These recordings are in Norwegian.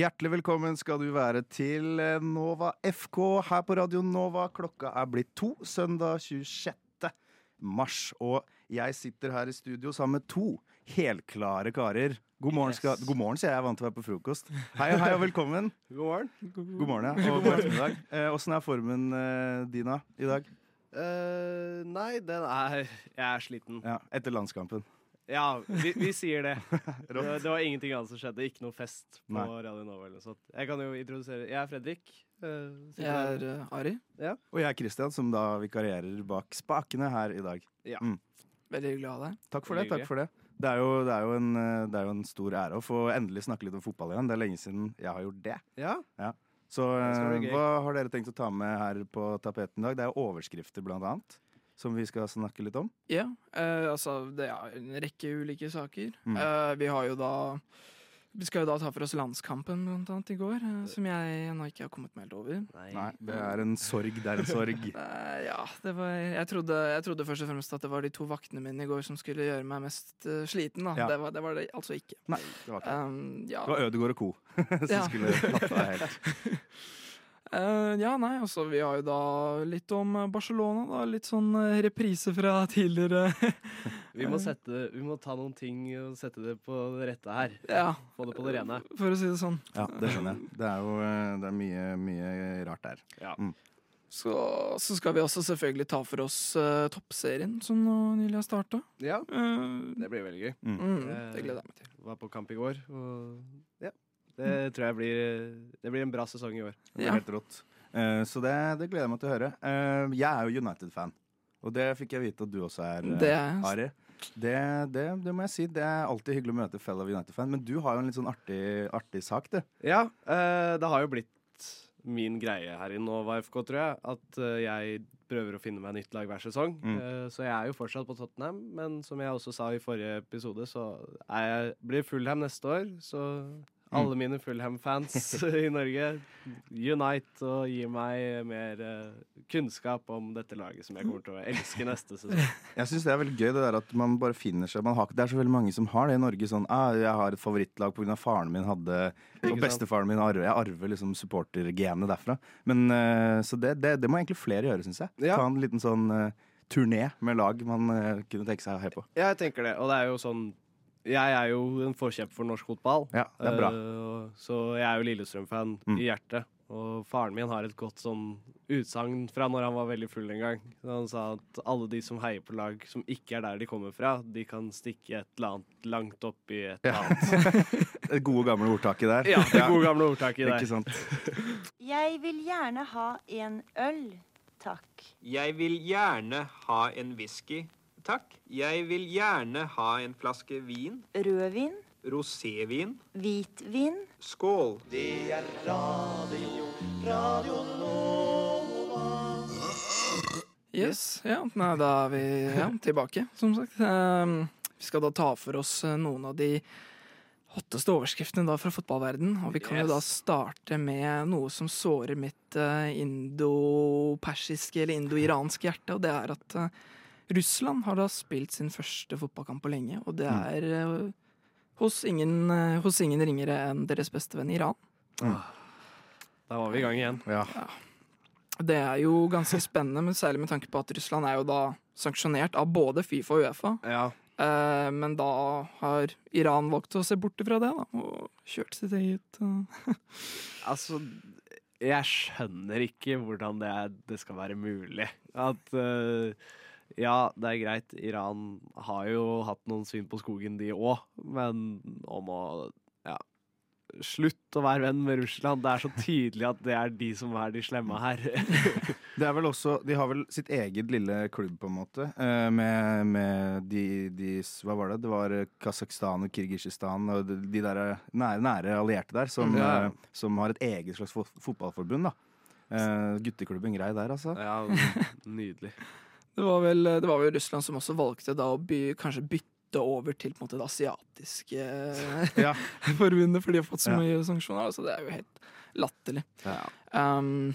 Hjertelig velkommen skal du være til eh, Nova FK her på Radio Nova. Klokka er blitt to, søndag 26. mars. Og jeg sitter her i studio sammen med to helklare karer. God morgen, skal, Yes. god morgen sier jeg, jeg er vant til å være på frokost. Hei, hei og velkommen. God morgen. God morgen, ja. Og god ettermiddag. Eh, er formen eh, din da, i dag? Uh, nei, den er Jeg er sliten. Ja, Etter landskampen. Ja, vi, vi sier det. det, var, det var ingenting annet som skjedde. Ikke noe fest på Nei. Radio Nova eller noe sånt. Jeg kan jo introdusere Jeg er Fredrik. Uh, Jeg er uh, Ari. Og jeg er Christian, som da vikarierer bak spakene her i dag. Veldig hyggelig å ha deg. Takk for det. Takk for det det er, jo, det, er jo en, eh, det er jo en stor ære å få endelig snakke litt om fotball igjen. Det er lenge siden jeg har gjort det. Ja. Så eh, gøy. hva har dere tenkt å ta med her på tapeten i dag? Det er jo overskrifter, blant annet, som vi skal snakke litt om. Ja, eh, altså det er en rekke ulike saker. Mm. Eh, vi har jo da Vi skal jo da ta for oss landskampen blant annet i går, eh, som jeg ennå ikke har kommet meg helt over. Nei, det er en sorg. Det er en sorg. Eh, ja, det var jeg trodde, jeg trodde først og fremst at det var de to vaktene mine i går som skulle gjøre meg mest eh, sliten. da Ja. det, var, det var det altså ikke. Nei, det var ikke Um, ja. Det var Ødegård og co. som Ja. skulle tatt deg helt. Eh, ja, nei, altså vi har jo da litt om eh, Barcelona, da. Litt sånn eh, reprise fra tidligere. Vi må, sette, vi må ta noen ting og sette det på det rette her. ja, Få det på det rene. for å si det sånn. Ja, det skjønner jeg. Det er jo det er mye, mye rart der. Ja. Så, så skal vi også selvfølgelig ta for oss uh, toppserien, som nå nylig har starta. ja. Det blir veldig gøy. mm, det gleder jeg meg til. Var på kamp i går, og ja. Det tror jeg blir Det blir en bra sesong i år. Det blir Ja. helt rått. Uh, så det, det gleder jeg meg til å høre. Uh, jeg er jo United-fan, og det fikk jeg vite at du også er, eh, Det er Ari. Det, det, det må jeg si. Det er alltid hyggelig å møte fellow United-fan, men du har jo en litt sånn artig, artig sak, du. Ja, eh, det har jo blitt min greie her i Nova FK, tror jeg. At eh, jeg prøver å finne meg nytt lag hver sesong. Mm. Eh, så jeg er jo fortsatt på Tottenham, men som jeg også sa i forrige episode, så er jeg, blir Fulham neste år. Så alle mine Fulham-fans i Norge, unite og gi meg mer eh, kunnskap om dette laget som jeg kommer til å elske neste sesong. Jeg syns det er veldig gøy det der at man bare finner seg man har, Det er så veldig mange som har det i Norge. Sånn ah, 'Jeg har et favorittlag pga. faren min hadde Og bestefaren min arver Jeg arver liksom supportergenet derfra. Men eh, Så det, det, det må egentlig flere gjøre, syns jeg. Ja. Ta en liten sånn eh, turné med lag man kunne tenke seg å heie på. Jeg tenker det, og det er jo sånn Jeg er jo en forkjemper for norsk fotball. Ja, det er bra. Uh, så jeg er jo Lillestrøm-fan Mm. i hjertet. Og faren min har et godt sånn utsagn fra når han var veldig full en gang. Han sa at alle de som heier på lag som ikke er der de kommer fra, de kan stikke et eller annet langt opp i et eller annet. Det gode, gamle ordtaket der. Ja, det gode gamle ordtaket Ikke sant? Jeg vil gjerne ha en øl, takk. Jeg vil gjerne ha en whisky, takk. Jeg vil gjerne ha en flaske vin. Rødvin, Rosévin. hvitvin, Skål. Det er radio Yes, ja, nei, da er vi ja, tilbake, som sagt. Um, vi skal da ta for oss eh, noen av de hotteste overskriftene da fra fotballverden. Og vi kan jo da starte med noe som sårer mitt uh, indo-persiske eller indo-iranske hjerte, og det er at eh, Russland har da spilt sin første fotballkamp på lenge, og det er mm. hos, ingen, eh, hos ingen ringere enn deres beste venn Iran. Da var vi i gang igjen. Ja. Det er jo ganske spennende, men særlig med tanke på at Russland er jo da sanksjonert av både Fifa og Uefa. Ja. Eh, men da har Iran valgt å se bort ifra det, da, og kjørt sitt eget. Altså, jeg skjønner ikke hvordan det, er, det skal være mulig. At eh, ja, det er greit, Iran har jo hatt noen svin på skogen, de òg, men om å ja, Slutt å være venn med Russland. Det er så tydelig at det er de som er de slemme her. Det er vel også, De har vel sitt eget lille klubb, på en måte, eh, med, med de, de Hva var det? Det var Kasakhstan og Kirgisistan og de, de der eh, nære, nære allierte der, som, Ja. eh, som har et eget slags fotballforbund. da. Gutteklubben grei der, altså. ja, nydelig. Det var vel det var vel Russland som også valgte da å by, kanskje bytte over til på en måte det asiatiske Ja. forbundet, for de har fått så Ja. mye sanksjoner. Altså, det er jo helt latterlig. Ja. Um,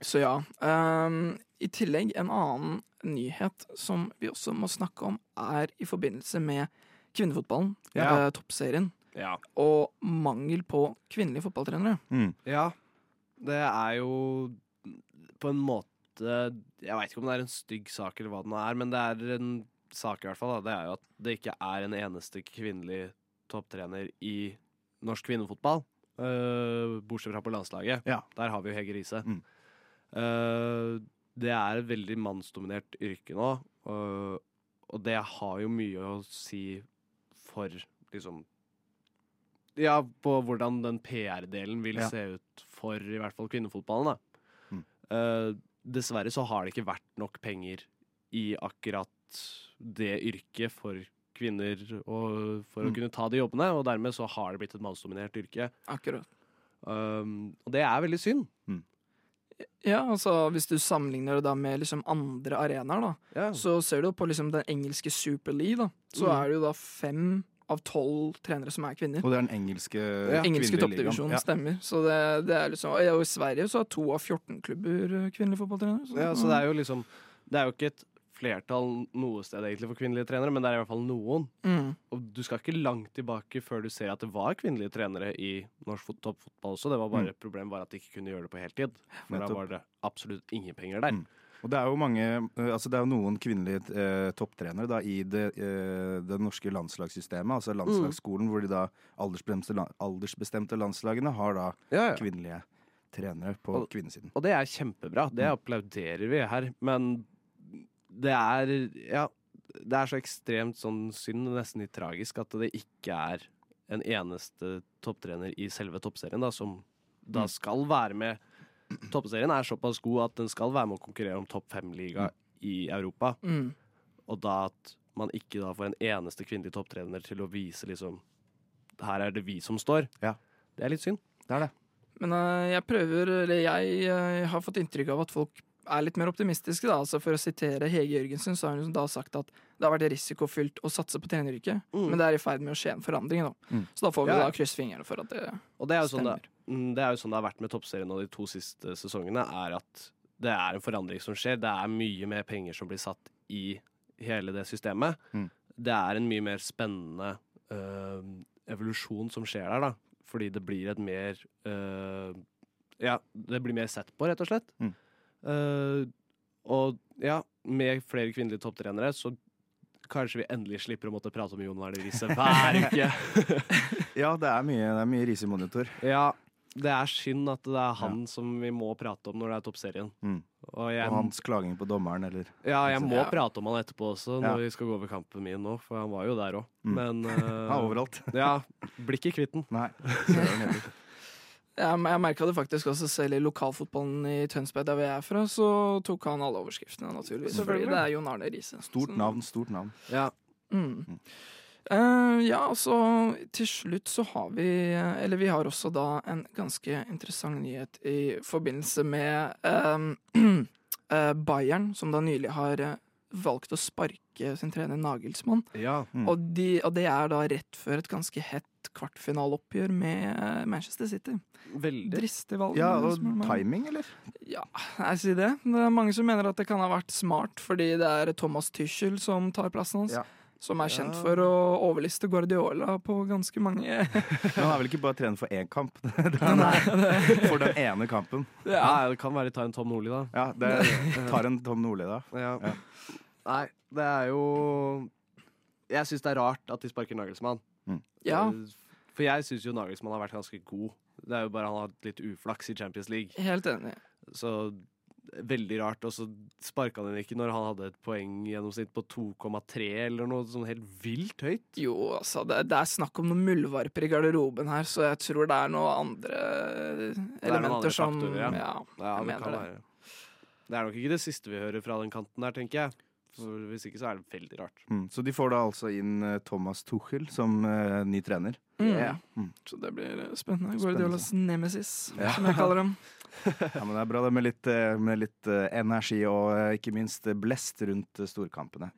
så ja. Um, I tillegg, en annen nyhet som vi også må snakke om, er i forbindelse med kvinnefotballen, Ja. eh, toppserien. Ja. og mangel på kvinnelige fotballtrenere. Mm. Ja, det er jo på en måte Jeg veit ikke om det er en stygg sak eller hva det nå er, men det er en sak i hvert fall. Da. Det er jo at det ikke er en eneste kvinnelig topptrener i norsk kvinnefotball. Uh, bortsett fra på landslaget. Ja. Der har vi jo Hege Riise. Mm. Uh, det er et veldig mannsdominert yrke nå, og, og det har jo mye å si for liksom Ja, på hvordan den PR-delen vil Ja. se ut for i hvert fall kvinnefotballen, da. Mm. Dessverre så har det ikke vært nok penger i akkurat det yrket for kvinner og for Mm. å kunne ta de jobbene, og dermed så har det blitt et mannsdominert yrke. Akkurat. Um, og det er veldig synd. Ja, altså Hvis du sammenligner det da med liksom andre arenaer, da, Ja. så ser du på liksom den engelske Super League, da, så Mm. er det jo da fem av tolv trenere som er kvinner. Og det er den engelske Ja. Engelske toppdivisjonen Ja. stemmer. Så det, det er liksom, og I Sverige så har to av 14 klubber eh, kvinnelige fotballtrenere. Så, ja, så det er jo liksom Det er jo ikke et flertall noe sted egentlig for kvinnelige trenere, men det er i hvert fall noen. mm, Og du skal ikke langt tilbake før du ser at det var kvinnelige trenere i norsk fot- toppfotball også. Det var bare Problemet var at de ikke kunne gjøre det på heltid. For da var det absolutt ingen penger der. Mm. Og det er jo mange eh, Altså det er jo noen kvinnelige eh, topptrenere da i det, eh, det norske landslagssystemet, altså landslagsskolen, hvor de da aldersbestemte, aldersbestemte landslagene har da Ja, ja. kvinnelige trenere på Og- kvinnesiden. Og det er kjempebra. Det applauderer vi her. Men det er Ja, det er så ekstremt sånn synd, nesten litt tragisk, at det ikke er en eneste topptrener i selve toppserien da, som da Mm. skal være med. Toppserien er såpass god at den skal være med å konkurrere om topp fem-liga i Europa. mm. Og da at man ikke da får en eneste kvinnelig topptrener til å vise liksom Her er det vi som står. Ja. Det er litt synd. Det er det. Men eh, jeg prøver, eller jeg eh, har fått inntrykk av at folk er litt mer optimistiske. da, altså For å sitere Hege Jørgensen, så har hun da sagt at det har vært risikofylt å satse på treneryrket, Mm. men det er i ferd med å skje en forandring. nå. Mm. Så da får vi Ja. da krysse fingrene for at det Og det er jo sånn stemmer. det, mm, det er jo sånn det har vært med toppserien nå de to siste sesongene, er at det er en forandring som skjer. Det er mye mer penger som blir satt i hele det systemet. Mm. Det er en mye mer spennende øh, evolusjon som skjer der, da. Fordi det blir et mer øh, Ja, det blir mer sett på, rett og slett. Mm. Uh, og ja, med flere kvinnelige topptrenere så kanskje vi endelig slipper å måtte prate om Jon Werner Riise hver uke. Ja, det er mye, det er mye Riise-monitor. Ja, det er synd at det er han som vi må prate om når det er toppserien. Mm. Og jeg, Og hans klaging på dommeren, eller ja, jeg må Ja. prate om han etterpå også, Ja. når vi skal gå over kampen min nå, for han var jo der òg. Mm. Men uh, Ja, overalt. ja, blir ikke kvitt den. Nei. Jeg, merka det faktisk også selv i lokalfotballen i Tønsberg, der vi er fra, så tok han alle overskriftene, naturligvis. Fordi Selvfølgelig. det er Jon Arne Riise. Stort navn, stort navn. Ja. Mm. Eh, ja, altså til slutt så har vi Eller vi har også da en ganske interessant nyhet i forbindelse med eh, uh, Bayern, som da nylig har valgt å sparke sin trener Nagelsmann. ja. Mm. Og, de, og det er da rett før et ganske hett kvartfinaleoppgjør med Manchester City. Veldig. Dristig valg. Ja, og timing, eller? Ja, jeg sier det. Det er mange som mener at det kan ha vært smart, fordi det er Thomas Tyschel som tar plassen hans. Ja. Som er kjent Ja. for å overliste Guardiola på ganske mange Men han er vel ikke bare trener for én kamp? Det er Nei, det, for den ene kampen. ja. Nei, det kan være ta en Tom Nordli, da. Ja, det tar en Tom Nordli, da. Ja. Ja. Nei, det er jo Jeg syns det er rart at de sparker Nagelsmann. ja, For jeg syns jo Nagelsmann har vært ganske god. Det er jo bare han har hatt litt uflaks i Champions League. helt enig. Så veldig rart. Og så sparka han den ikke når han hadde et poenggjennomsnitt på 2,3 eller noe sånn helt vilt høyt. Jo, altså, det, det er snakk om noen muldvarper i garderoben her, så jeg tror det er noen andre elementer andre som faktorer, ja. ja. Ja, Jeg det mener kan det. være. Det er nok ikke det siste vi hører fra den kanten der, tenker jeg. For hvis ikke så er det veldig rart. Mm. Så de får da altså inn eh, Thomas Tuchel som uh, ny trener. Mm. Yeah. Mm. Så det blir spennende. Spennende. Guardiolas nemesis, Ja. som jeg kaller dem. Ja, men det er bra det med litt, eh, med litt eh, energi og eh, ikke minst blest rundt storkampene.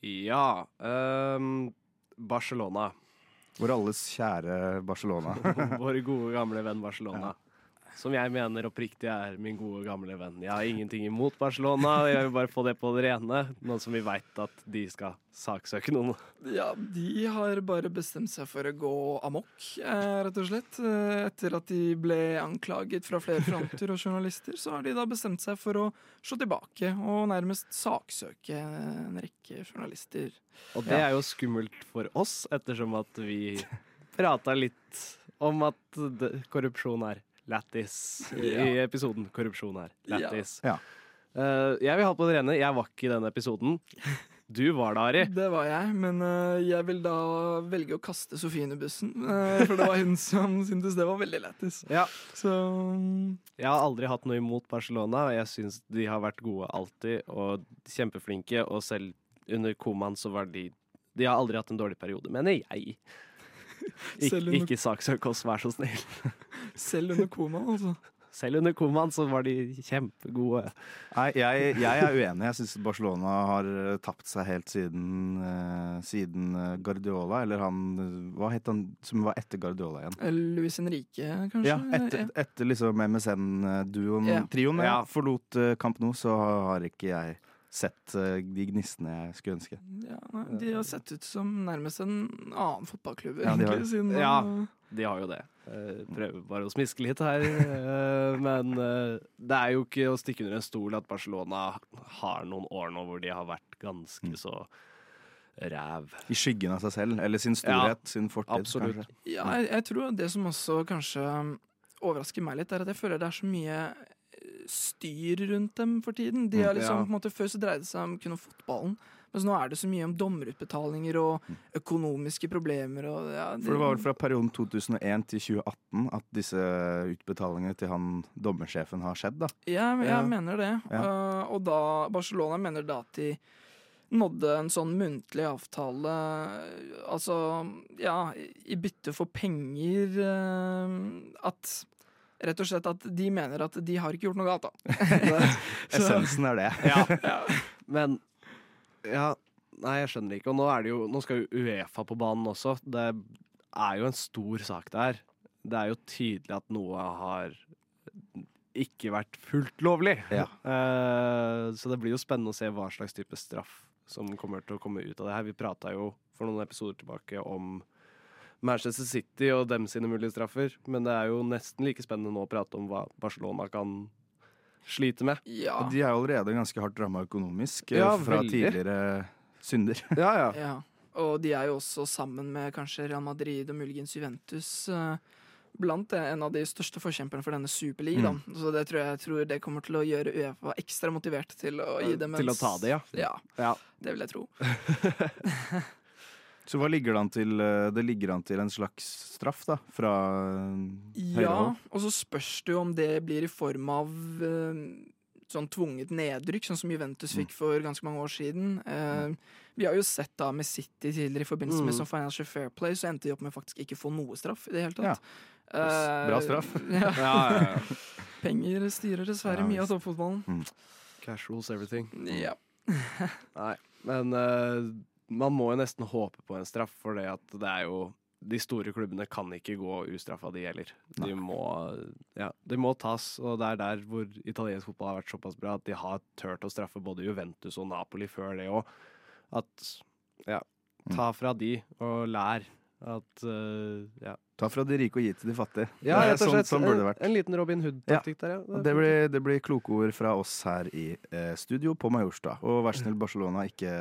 Ja. um, Barcelona. Vår alles kjære Barcelona. Vår gode, gamle venn Barcelona. Som jeg mener oppriktig er min gode, gamle venn. Jeg har ingenting imot Barcelona, jeg vil bare få det på det rene. Nå som vi veit at de skal saksøke noen. Ja, de har bare bestemt seg for å gå amok, eh, rett og slett. Eh, Etter at de ble anklaget fra flere fronter og journalister, så har de da bestemt seg for å slå tilbake og nærmest saksøke en rekke journalister. Og det er jo skummelt for oss, ettersom at vi prata litt om at korrupsjon er lættis i episoden. Korrupsjon her. lættis. Ja. Uh, jeg vil ha på det rene, jeg var ikke i den episoden. Du var det, Ari. Det var jeg, men uh, jeg vil da velge å kaste Sofie under bussen. Uh, for det var hun som syntes det var veldig lættis. Ja. Så Jeg har aldri hatt noe imot Barcelona, og jeg syns de har vært gode alltid, og kjempeflinke, og selv under komaen så var de De har aldri hatt en dårlig periode, mener jeg. Ik ikke saksøk oss, vær så snill. selv under komaen, altså. Selv under komaen så var de kjempegode. Nei, jeg, jeg er uenig. Jeg syns Barcelona har eh, tapt seg helt siden, uh, siden eh, Guardiola. Eller han Hva het han som var etter Guardiola igjen? Luis Henrique, kanskje? Ja, etter, etter liksom MSN-duoen, Ja. trioen, ja, forlot Camp Nou, så har ikke jeg sett eh, de gnistene jeg skulle ønske. Ja, nei, de har sett ut som nærmest en annen fotballklubb, Ja, de har egentlig. Siden, Ja. De har jo det. Eh, prøver bare å smiske litt her. eh, men det er jo ikke å stikke under en stol at Barcelona har noen år nå hvor de har vært ganske Mm. så ræv. I skyggen av seg selv, eller sin storhet, sin fortid. absolutt. kanskje. Ja, jeg, jeg tror det som også kanskje overrasker meg litt, er at jeg føler det er så mye styr rundt dem for tiden. De Mm, er liksom, ja. på en måte, Før så dreide det seg om kun om fotballen, mens nå er det så mye om dommerutbetalinger og økonomiske problemer. Og, ja, For det var vel fra perioden 2001 til 2018 at disse utbetalingene til han dommersjefen har skjedd, da. Ja, jeg Ja. mener det. Ja. Uh, og da Barcelona mener da at de nådde en sånn muntlig avtale Altså, ja, i bytte for penger uh, At Rett og slett at de mener at de har ikke gjort noe galt, da. Essensen er det. Ja. Men ja, Nei, jeg skjønner ikke. Og nå, er det jo, nå skal jo Uefa på banen også. Det er jo en stor sak der. Det er jo tydelig at noe har ikke vært fullt lovlig. Ja. Uh, så det blir jo spennende å se hva slags type straff som kommer til å komme ut av det her. Vi prata jo for noen episoder tilbake om Manchester City og dem sine mulige straffer, men det er jo nesten like spennende nå å prate om hva Barcelona kan slite med. Ja. De er jo allerede ganske hardt ramma økonomisk eh, Ja, fra veldig. tidligere synder. Ja, ja. ja. Og de er jo også sammen med kanskje Real Madrid og muligens Juventus uh, blant det- en av de største forkjemperne for denne superligaen. Mm. Så det tror jeg, jeg tror det kommer til å gjøre Uefa ekstra motivert til å gi dem en Til å ta det, ja. Ja, Ja. det vil jeg tro. Så hva ligger det an til? eh, Det ligger an til en slags straff, da, fra eh, høyre Ja, hold? og så spørs det jo om det blir i form av eh, sånn tvunget nedrykk, sånn som Juventus Mm. fikk for ganske mange år siden. Eh, vi har jo sett da med City tidligere i forbindelse med Mm. sånn Financial Fair Play, så endte de opp med faktisk ikke få noe straff i det hele tatt. Ja. Bra straff. ja. Ja, ja, ja. Penger styrer dessverre Ja, mye av toppfotballen. Casuals everything. Ja. Nei, men eh, man må jo nesten håpe på en straff, for det at det er jo De store klubbene kan ikke gå ustraffa, de heller. De må, ja, de må tas, og det er der hvor italiensk fotball har vært såpass bra at de har turt å straffe både Juventus og Napoli før det òg. At ja, ta fra de og lær at uh, ja. Ta fra de rike og gi til de fattige. ja, Det er sånn, slett. sånn burde det en, vært. en liten Robin Hood-taktikk der, ja. Det blir, det blir kloke ord fra oss her i eh, studio på Majorstua. Og vær så snill, Barcelona, ikke,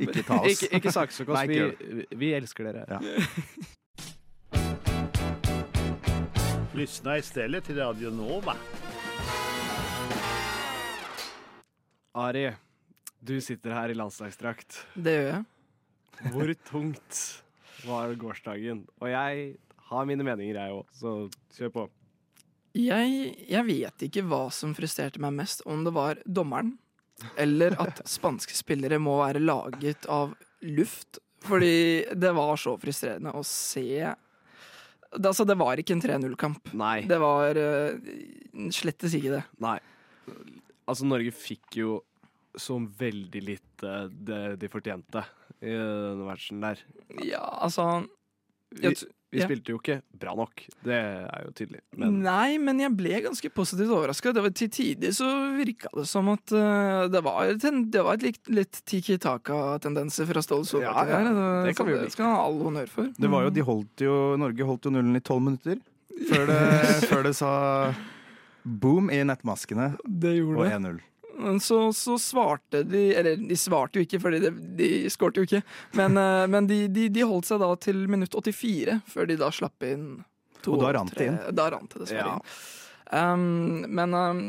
ikke ta oss. Ikke, ikke saksøk oss, Nei, ikke vi, vi elsker dere. Ja. Lyssna stedet til Radio Nova. Ari, du sitter her i landslagsdrakt. Det gjør jeg. Hvor tungt var gårsdagen? Og jeg har mine meninger, jeg òg, så kjør på. Jeg, jeg vet ikke hva som frustrerte meg mest, om det var dommeren, eller at spanske spillere må være laget av luft. Fordi det var så frustrerende å se det, Altså, det var ikke en 3-0-kamp. Nei. Det var uh, slettes ikke det. Nei. Altså, Norge fikk jo som veldig lite det de fortjente i den versen der. Ja, altså Vi, vi spilte jo ikke bra nok. Det er jo tydelig. Men Nei, men jeg ble ganske positivt overraska. Til tider så virka det som at uh, det var, ten, det var et litt, litt tiki taka-tendenser fra Ståle Solbakken Ja, ja. Det, Det kan vi jo det skal han ha all honnør for. Det var jo, de holdt jo, Norge holdt jo nullen i tolv minutter før det, før det sa boom i nettmaskene Det og 1-0. Men så, så svarte de Eller de svarte jo ikke, for de, de skårte jo ikke. Men, eh, men de, de, de holdt seg da til minutt 84, før de da slapp inn to Og da rant det inn. Da rant det dessverre Ja. inn. Um, men um,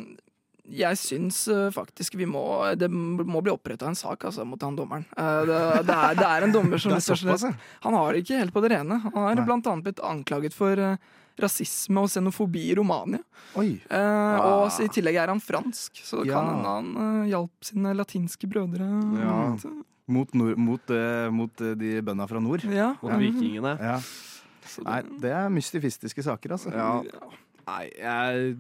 jeg syns eh, faktisk vi må Det må bli oppretta en sak altså, mot han dommeren. Eh, det, det, er, det er en dommer som. Han har det ikke helt på det rene. Han har blant annet blitt anklaget for rasisme og xenofobi i Romania. Oi. Eh, Og i tillegg er han fransk, så det Ja. kan hende han eh, hjalp sine latinske brødre. Ja. Mot, nord, mot, eh, mot eh, de bøndene fra nord. Ja. mot vikingene Ja. Det, Nei, det- er mystifistiske saker, altså. Ja. Nei, jeg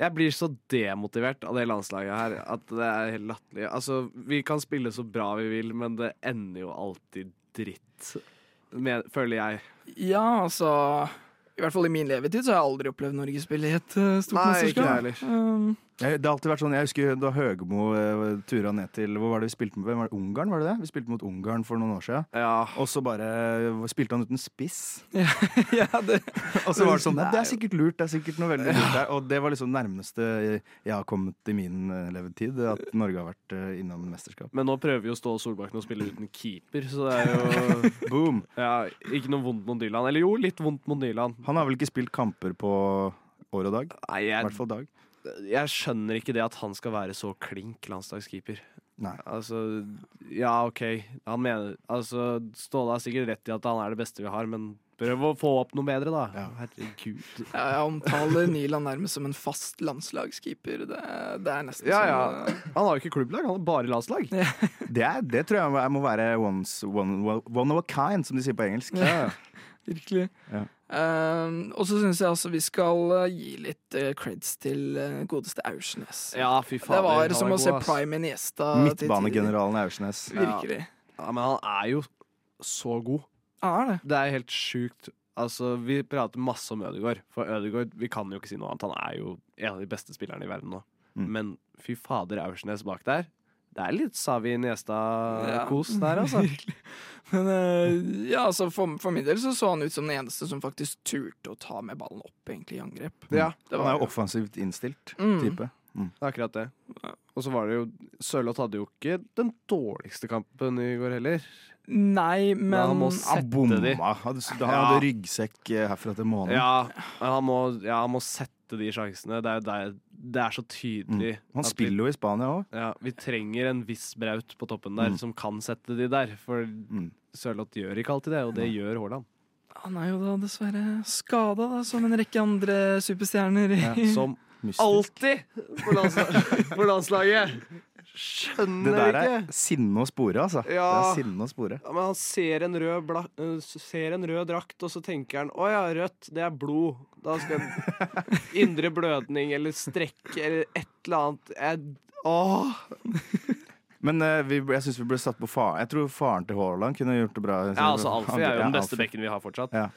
jeg blir så demotivert av det landslaget her at det er helt latterlig. Altså, vi kan spille så bra vi vil, men det ender jo alltid dritt. Men, føler jeg. ja, altså I hvert fall i min levetid så har jeg aldri opplevd Norge spille i et uh, stort Nei, ikke mesterskap. jeg heller. Um, Jeg, det har alltid vært sånn, jeg husker da Høgmo eh, tura ned til Hvor var det vi spilte med? Hvem var det? Ungarn, var det det? Vi spilte mot Ungarn for noen år siden. Ja. Og så bare spilte han uten spiss. ja, det, Og så var det sånn Det er sikkert lurt. Det er sikkert noe veldig lurt der. Og det var liksom nærmeste jeg har kommet i min eh, levetid, at Norge har vært eh, innom mesterskap. Men nå prøver jo Ståle Solbakken å spille uten keeper, så det er jo Boom! ja, Ikke noe vondt mot Nyland. Eller jo, litt vondt mot Nyland. Han har vel ikke spilt kamper på år og dag? Nei, I jeg, hvert fall dag. Jeg skjønner ikke det at han skal være så klink landslagskeeper. Nei. Altså, ja, OK. Han mener Altså, Ståle har sikkert rett i at han er det beste vi har, men prøv å få opp noe bedre, da. Ja. Herregud. ja, jeg omtaler Nyland nærmest som en fast landslagskeeper. Det, det er nesten Ja, sånn ja. eh, Han har jo ikke klubblag, han har bare landslag. Det, er, det tror jeg må være once, one, one of a kind, som de sier på engelsk. Virkelig. Ja. Um, og så syns jeg altså vi skal uh, gi litt uh, creds til eh, godeste Aursnes. Ja, fy faen, det var som er å se. Prime Iniesta. til. Midtbanegeneralen Aursnes. Virkelig. Ja, men han er jo så god. Han er det. Det er helt sjukt. Altså, Vi prater masse om Ødegaard, for Ødegaard vi kan jo ikke si noe annet. Han er jo en av de beste spillerne i verden nå. Mm. Men fy fader, Aursnes bak der. Det er litt Savi Ja. Niesta-kos der, altså. Virkelig. Men uh, ja, altså for, for min del så så han ut som den eneste som faktisk turte å ta med ballen opp egentlig i angrep. Ja, Det Han er jo offensivt innstilt Mm. type. det er akkurat det. Og så var det jo Sørloth hadde jo ikke den dårligste kampen i går heller. Nei, men han må Sette de. Han hadde, Ja. ryggsekk eh, herfra til månen. Ja, han må, ja, han må sette de sjansene. Det er, jo der, det er så tydelig. Han at vi- spiller jo i Spania òg. Ja, vi trenger en viss Braut på toppen der Mm. som kan sette de der. For Mm. Sørloth gjør ikke alltid det, og det gjør Haaland. han er jo da dessverre skada, som en rekke andre superstjerner. Ja, Som Mystisk. alltid på, landslag, på landslaget! Det Skjønner der ikke! er sinne å spore, altså. Det er sinne å spore. Ja, men han ser en, rød bla ser en rød drakt, og så tenker han å ja, rødt, det er blod. Da skal Indre blødning eller strekk eller et eller annet. Jeg, åh! Men uh, vi, jeg syns vi ble satt på faren. Jeg tror faren til Haaland kunne gjort det bra. Ja, altså Alfie er jo den beste bekken vi har fortsatt. Ja.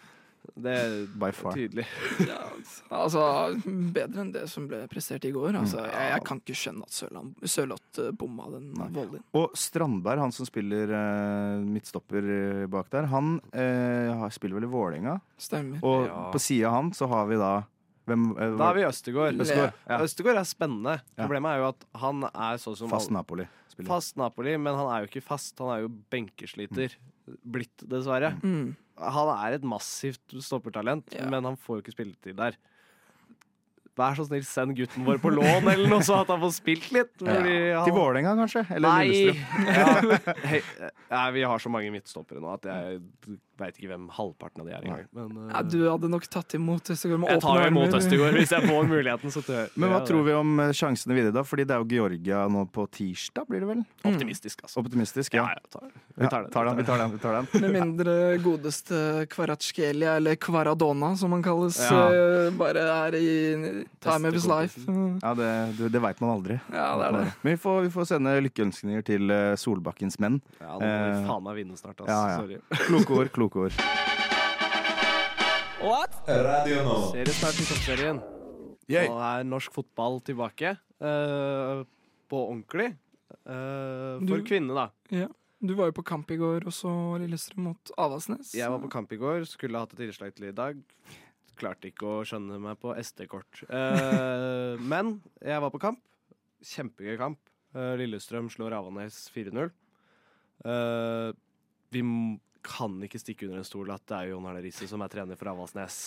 Det er By far. tydelig. Ja, altså, bedre enn det som ble prestert i går. Altså, jeg, jeg kan ikke skjønne at Sørloth eh, bomma den volleyen. Og Strandberg, han som spiller eh, midtstopper eh, bak der, han eh, spiller vel i Vålerenga. Stemmer. Og Ja. på sida av han så har vi da hvem, eh, Da har vi Østegård. Østegård, ja. Østegård er spennende. Ja. Problemet er jo at han er sånn som Fast Napoli-spiller. fast Napoli, men han er jo ikke fast. Han er jo benkesliter. Blitt, dessverre. Mm. Han er et massivt stoppertalent, Ja. men han får jo ikke spilletid der. Vær så snill, send gutten vår på lån, eller noe så at han får spilt litt. Fordi han... Til Vålerenga, kanskje? Eller Nei. Lillestrøm. Ja. Hei, ja, vi har så mange midtstoppere nå at jeg veit ikke hvem halvparten av de er engang. Men, uh, Ja, du hadde nok tatt imot Østegård med jeg tar jo imot. Østegård hvis jeg får muligheten. Så tør, Men hva tror vi om eh, sjansene videre, da? Fordi det er jo Georgia nå på tirsdag, blir det vel? Optimistisk, altså. Optimistisk, Ja, ja. ja, tar, vi tar Ja, tar den, vi tar den. vi tar den. Med mindre godeste Kvaratskhelia, eller Kvaradona som han kalles, Ja. eh, bare er i time of his life. Ja, Det, det, det veit man aldri. Ja, det er det. Men vi får, vi får sende lykkeønskninger til Solbakkens menn. Ja, nå må vi faen meg vinne snart, ass. ja, ja. Sorry. Kloke ord, nå. ord. Seriestart i Toppserien. Nå er norsk fotball tilbake. Uh, på ordentlig. Uh, for kvinner, da. Ja. Du var jo på kamp i går og så Lillestrøm mot Avaldsnes. Jeg var på kamp i går, skulle hatt et innslag til i dag. Klarte ikke å skjønne meg på SD-kort. Uh, men jeg var på kamp. Kjempegøy kamp. Eh, Lillestrøm slår Avanes 4-0. Uh, vi kan ikke stikke under en stol at det er Jon Arne Riise som er trener for Avaldsnes.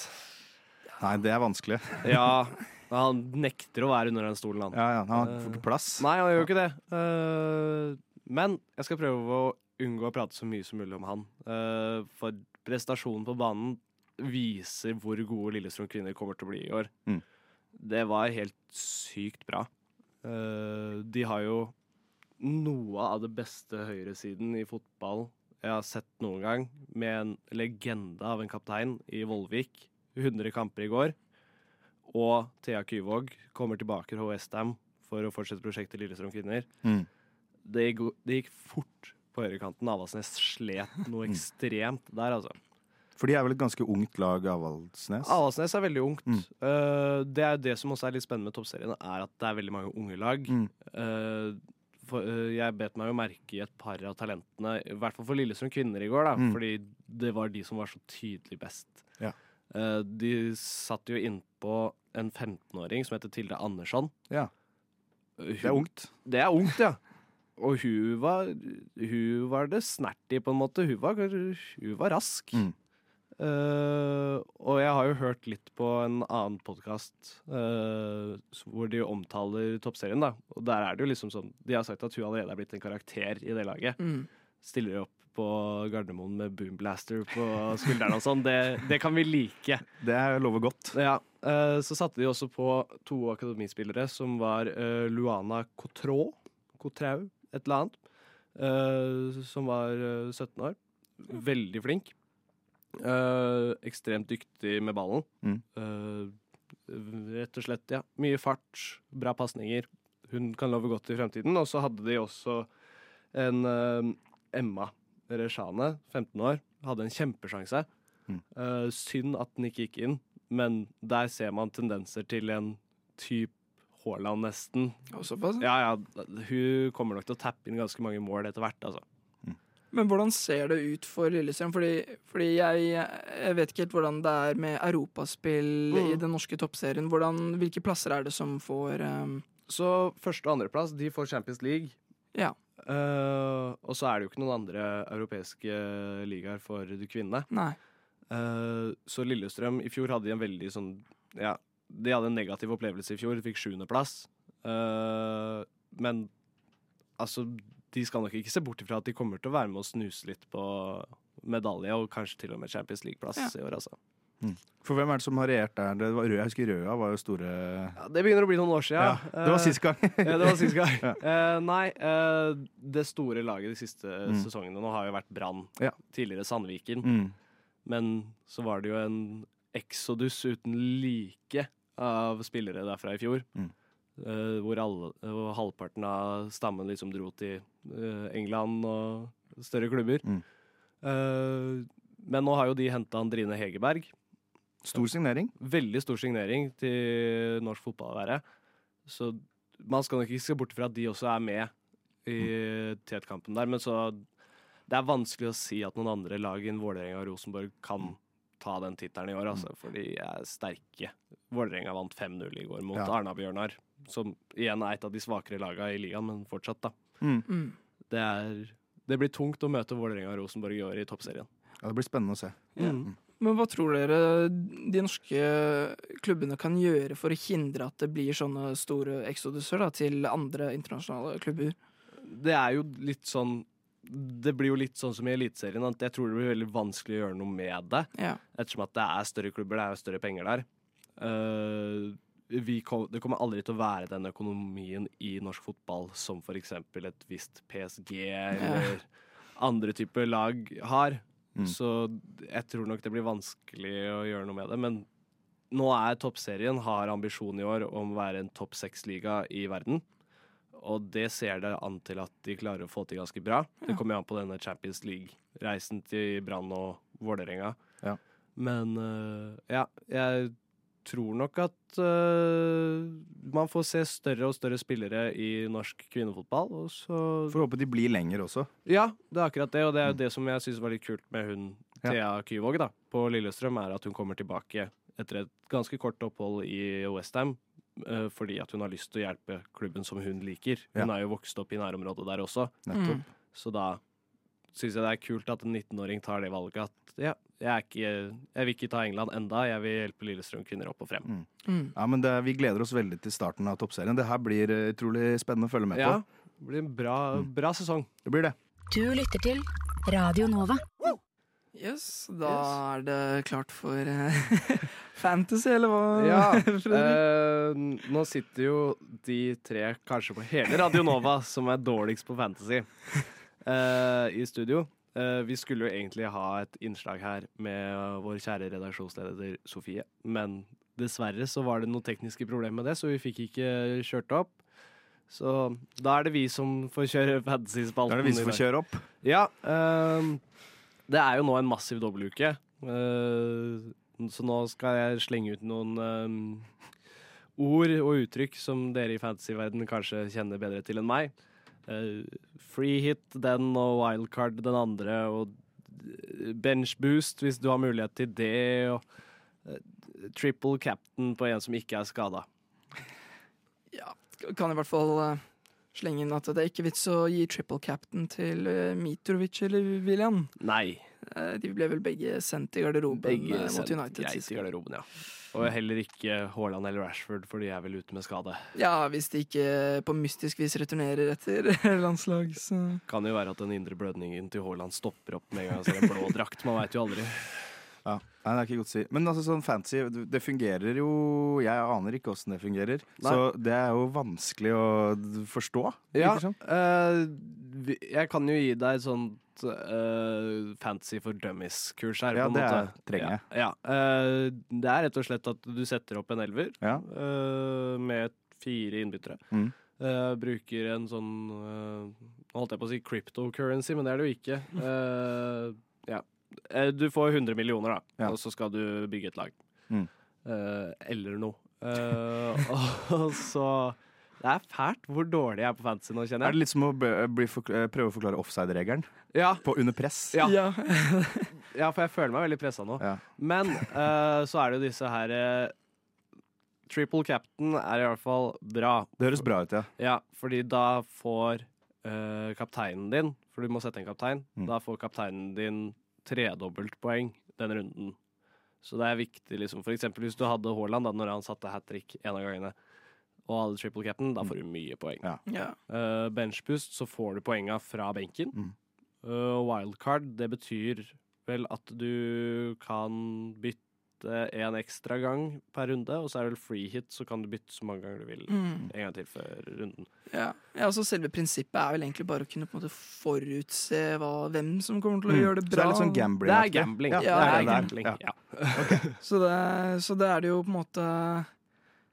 Nei, det er vanskelig. Ja, han nekter å være under den stolen, han. Ja, ja, Han får ikke plass. Nei, han gjør jo ikke det. Eh, men jeg skal prøve å unngå å prate så mye som mulig om han. Eh, for prestasjonen på banen viser hvor gode Lillestrøm kvinner kommer til å bli i år. Mm. Det var helt sykt bra. Eh, de har jo noe av det beste høyresiden i fotball jeg har sett noen gang, med en legende av en kaptein i Vollvik. 100 kamper i går. Og Thea Kyvåg kommer tilbake til Westham for å fortsette prosjektet Lillestrøm kvinner. Mm. Det, gikk- det gikk fort på høyrekanten. Avaldsnes slet noe ekstremt der, altså. For de er vel et ganske ungt lag, Avaldsnes? Avaldsnes er veldig ungt. Mm. Uh, det er det som også er litt spennende med toppserien, er at det er veldig mange unge lag. Mm. Eh, for, eh, jeg bet meg jo merke i et par av talentene, i hvert fall for Lillestrøm kvinner i går, da, Mm. fordi det var de som var så tydelig best. Ja. Uh, de satt jo innpå en 15-åring som heter Tilde Andersson. Ja. Hun, Det er ungt. Det er ungt, ja. Og hun var, hun var det snert i, på en måte. Hun var, hun var rask. Mm. Eh, og jeg har jo hørt litt på en annen podkast hvor de omtaler toppserien. da Og der er det jo liksom sånn De har sagt at hun allerede er blitt en karakter i det laget. Mm. Stiller opp på Gardermoen med boomblaster på skulderen og sånn. Det, det kan vi like. Det lover godt. Ja, Uh, Så satte de også på to akademispillere, som var eh, Luana Cotrau, Cotrau, et eller annet, eh, som var eh, 17 år. Veldig flink. Eh, ekstremt dyktig med ballen. Mm. Uh, rett og slett, ja. Mye fart, bra pasninger. Hun kan love godt i fremtiden. Og så hadde de også en uh, Emma Reshane, 15 år, hadde en kjempesjanse. Mm. Eh, synd at den ikke gikk inn, men der ser man tendenser til en type Haaland, nesten. Såpass. Ja, ja, hun kommer nok til å tappe inn ganske mange mål etter hvert, altså. Men hvordan ser det ut for Lillestrøm? Fordi, fordi jeg, jeg vet ikke helt hvordan det er med europaspill Mm. i den norske toppserien. Hvordan, hvilke plasser er det som får um, Så første- og andreplass, de får Champions League. Ja. Uh, og så er det jo ikke noen andre europeiske ligaer for de kvinnene. Nei. Uh, så Lillestrøm i fjor hadde de en veldig sånn Ja, de hadde en negativ opplevelse i fjor. De fikk sjuendeplass. Uh, men altså, de skal nok ikke se bort ifra at de kommer til å være med og snuse litt på medalje, og kanskje til og med Champions League-plass Ja. i år, altså. For hvem er det som har regjert der? Det var jeg husker Røa var jo store Ja, det begynner å bli noen år Ja, siden. Det var Eh, sist gang. ja, det var sist gang. Ja. Eh, nei, uh, det store laget de siste Mm. sesongene nå har jo vært Brann. Ja. Tidligere Sandviken. Mm. Men så var det jo en exodus uten like av spillere derfra i fjor. Mm. Eh, hvor alle, hvor halvparten av stammen liksom dro til eh, England og større klubber. Mm. Eh, men nå har jo de henta Andrine Hegerberg. Stor signering. Veldig stor signering til norsk fotball å være. Så man skal nok ikke se bort fra at de også er med i tetkampen der. Men så Det er vanskelig å si at noen andre lag enn Vålerenga og Rosenborg kan ta den tittelen i år, altså, for de er sterke. Vålerenga vant 5-0 i går mot Ja. Arna-Bjørnar, som igjen er et av de svakere lagene i ligaen, men fortsatt, da. Mm. Mm. Det, er, det blir tungt å møte Vålerenga og Rosenborg i år i toppserien. Ja, det blir spennende å se. Mm. Men hva tror dere de norske klubbene kan gjøre for å hindre at det blir sånne store exoduser da, til andre internasjonale klubber? det er jo litt sånn Det blir jo litt sånn som i Eliteserien, at jeg tror det blir veldig vanskelig å gjøre noe med det. Ja. Ettersom at det er større klubber, det er jo større penger der. Eh, vi kom, det kommer aldri til å være den økonomien i norsk fotball som f.eks. et visst PSG eller andre typer lag har. Mm. Så jeg tror nok det blir vanskelig å gjøre noe med det. Men nå er toppserien har ambisjon i år om å være en topp seks-liga i verden. Og det ser det an til at de klarer å få til ganske bra. Det kommer jo an på denne Champions League-reisen til Brann og Vålerenga. Ja. Men eh, ja, jeg tror nok at uh, man får se større og større spillere i norsk kvinnefotball. Og så Får håpe de blir lenger også. Ja, det er akkurat det, og det er jo Mm. det som jeg syns var litt kult med hun Ja. Thea Kyvåg da, på Lillestrøm, er at hun kommer tilbake etter et ganske kort opphold i Westham. Uh, fordi at hun har lyst til å hjelpe klubben som hun liker. Hun Ja. er jo vokst opp i nærområdet der også. Nettopp. Mm. Så da syns jeg det er kult at en 19-åring tar det valget at ja, jeg, er ikke, jeg vil ikke ta England enda, jeg vil hjelpe Lillestrøm kvinner opp og frem. Mm. Ja, men det, Vi gleder oss veldig til starten av toppserien. Det her blir eh, utrolig spennende å følge med Ja, på. det blir en bra, Mm. bra sesong. Det blir det. Du lytter til Radio Nova. Yes, da er det klart for eh, fantasy, eller hva? Ja, eh, nå sitter jo de tre, kanskje på hele Radio Nova, som er dårligst på fantasy, eh, i studio. Eh, vi skulle jo egentlig ha et innslag her med vår kjære redaksjonsleder Sofie, men dessverre så var det noen tekniske problemer med det, så vi fikk ikke kjørt opp. Så da er det vi som får kjøre fantasy-spalten. Da er det vi som får kjøre opp. Ja, ehm, det er jo nå en massiv dobbeltuke. eh, så nå skal jeg slenge ut noen ehm, ord og uttrykk som dere i fantasyverden kanskje kjenner bedre til enn meg. Free hit den og wildcard den andre og eh, bench boost hvis du har mulighet til det. Og eh, triple captain på en som ikke er skada. Ja, kan i hvert fall eh, slenge inn at det er ikke vits å gi triple captain til Mitrovic eller William. Nei. De ble vel begge sendt i garderoben Begge mot United. greit i garderoben, ja. Og heller ikke Haaland eller Rashford, for de er vel ute med skade. Ja, hvis de ikke på mystisk vis returnerer etter landslag, så Kan jo være at den indre blødningen til Haaland stopper opp med en gang han ser en blå drakt. Man veit jo aldri. Ja. Nei, det er ikke godt å si. Men altså, sånn fancy, det fungerer jo Jeg aner ikke åssen det fungerer. Nei. Så det er jo vanskelig å forstå. Ja, sånn. eh, jeg kan jo gi deg et sånt eh, fancy for dummies-kurs her. Ja, det er- trenger jeg. Ja, ja. Uh, det er rett og slett at du setter opp en elver Ja. uh, med fire innbyttere. Mm. Uh, bruker en sånn eh, Nå holdt jeg på å si cryptocurrency, men det er det jo ikke. Eh, ja. Eh, du får 100 millioner, da, og så skal du bygge et lag. Mm. Eh, eller noe. Eh, og så Det er fælt hvor dårlig jeg er på fantasy nå, kjenner jeg. Er det litt som å bli eh, prøve å forklare offside-regelen Ja, på under press? Ja. ja. ja, for jeg føler meg veldig pressa nå. Ja. Men uh, så er det jo disse her uh, Triple captain er i hvert fall bra. Det høres bra ut, ja. Ja, fordi da får uh, kapteinen din For du må sette en kaptein. Mm. Da får kapteinen din tredobbelt poeng den runden. Så det er viktig, liksom. For eksempel hvis du hadde Haaland da når han satte hat trick en av gangene, og hadde triple cap'n, da får du mye poeng. Ja. ja. Uh, benchboost, så får du poenga fra benken. Mm. Uh, wildcard, det betyr vel at du kan bytte en ekstra gang per runde, og så er det vel free hit, så kan du bytte så mange ganger du vil. Mm. En gang til før runden. Ja. ja, altså Selve prinsippet er vel egentlig bare å kunne på en måte forutse hva, hvem som kommer til å Mm. gjøre det bra. Så det er litt sånn gambling. Det er gambling. Ja, det er gambling. Så det, så det er det jo på en måte eh,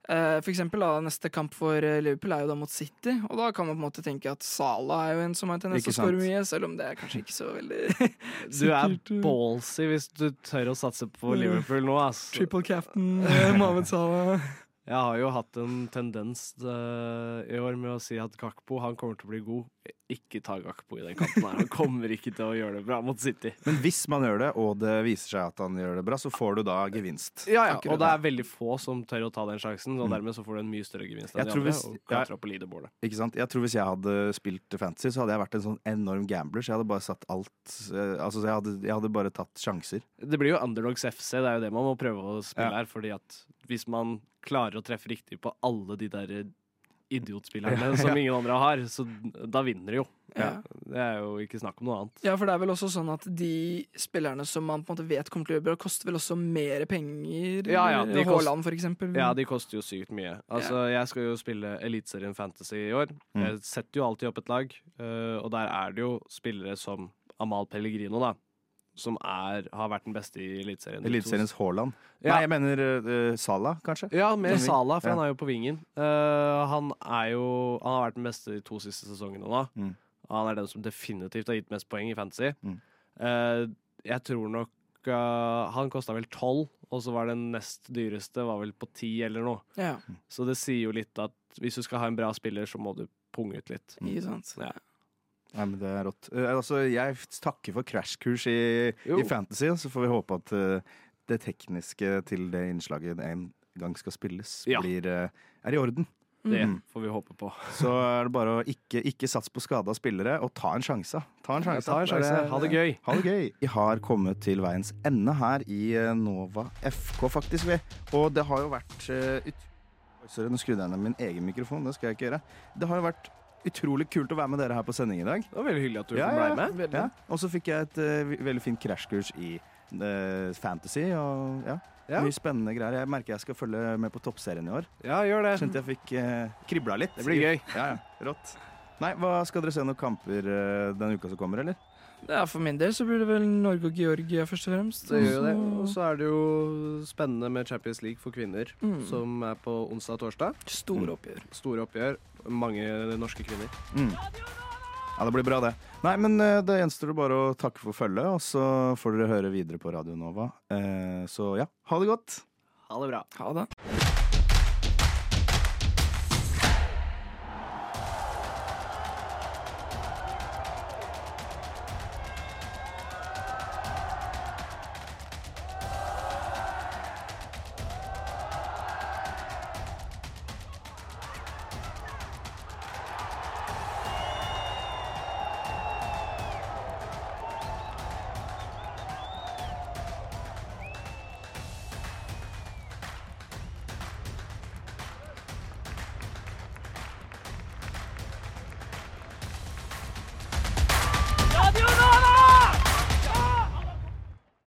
For eksempel da, neste kamp for eh, Liverpool er jo da mot City, og da kan man på en måte tenke at Salah er jo en som har tendens til å skåre mye, selv om det er kanskje ikke så veldig Du er eh, ballsy hvis du tør å satse på Mm. Liverpool nå, ass. Triple captain eh, Salah. Jeg har jo hatt en tendens uh, i år med å si at Gakpo han kommer til å bli god. Ikke ta Gakpo i den kampen her. Han kommer ikke til å gjøre det bra mot City. Men hvis man gjør det, og det viser seg at han gjør det bra, så får du da gevinst. Ja, ja, Akkurat og det er veldig få som tør å ta den sjansen, og Mm. dermed så får du en mye større gevinst Jeg enn de andre. hvis- og ja. klatre opp på leaderboardet. Ikke sant? Jeg tror Hvis jeg hadde spilt fantasy, så hadde jeg vært en sånn enorm gambler. Så jeg hadde bare satt alt eh, Altså, jeg hadde, jeg hadde bare tatt sjanser. Det blir jo Underdogs FC, det er jo det man må prøve å spille Ja. her. Fordi at hvis man klarer å treffe riktig på alle de der idiotspillerne Ja, som ingen andre har, så da vinner de jo. Ja. Det er jo ikke snakk om noe annet. ja, for det er vel også sånn at de spillerne som man på en måte vet kommer til å gjøre bra, koster vel også mer penger. Ja, ja, de Haaland, for eksempel. Ja, de koster jo sykt mye. Altså, Jeg skal jo spille Eliteserien Fantasy i år. Mm. Jeg setter jo alltid opp et lag, øh, og der er det jo spillere som Amal Pellegrino, da. Som er, har vært den beste i Eliteserien. Eliteseriens Haaland. Ja. Nei, jeg mener uh, Sala, kanskje. Ja, mer Sala, for Ja. han er jo på vingen. Uh, han er jo Han har vært den beste de to siste sesongene nå. Mm. Han er den som definitivt har gitt mest poeng i Fantasy. Mm. Uh, jeg tror nok Han kosta vel tolv, og så var den nest dyreste var vel på ti eller noe. Ja, Så det sier jo litt at hvis du skal ha en bra spiller, så må du punge ut litt. ikke sant. Ja. Nei, men det er rått. Uh, altså, jeg takker for crashkurs i, i fantasy, så får vi håpe at uh, det tekniske til det innslaget en gang skal spilles, Ja. blir, uh, er i orden. Det Mm. får vi håpe på. Så er det bare å ikke, ikke satse på skada spillere, og ta en sjanse. Ta en sjanse. Ta en sjanse. Ha det gøy. Ha det gøy. Vi har kommet til veiens ende her i Nova FK, faktisk. vi. Og det har jo vært ut... Sorry, nå skrudde jeg ned min egen mikrofon. Det skal jeg ikke gjøre. Det har jo vært utrolig kult å være med dere her på sending i dag. Det var veldig hyggelig at du Ja, ble med. Ja. Og så fikk jeg et uh, veldig fint krasjkurs i uh, fantasy. Og mye spennende greier. Jeg merker jeg skal følge med på toppserien i år. Ja, gjør det. Kjente jeg fikk uh, kribla litt. Det blir gøy. Ja, ja. Rått. Nei, hva Skal dere se noen kamper denne uka som kommer, eller? Ja, For min del så blir det vel Norge og Georgia først og fremst. Det gjør jo det. Så- Og så er det jo spennende med Champions League for kvinner, Mm. som er på onsdag og torsdag. Store oppgjør. Store oppgjør. Mange norske kvinner. Mm. Ja, det blir bra, det. Nei, men eh, det gjenstår bare å takke for følget, og så får dere høre videre på Radio Nova. Eh, så ja, ha det godt. Ha det bra. Ha det.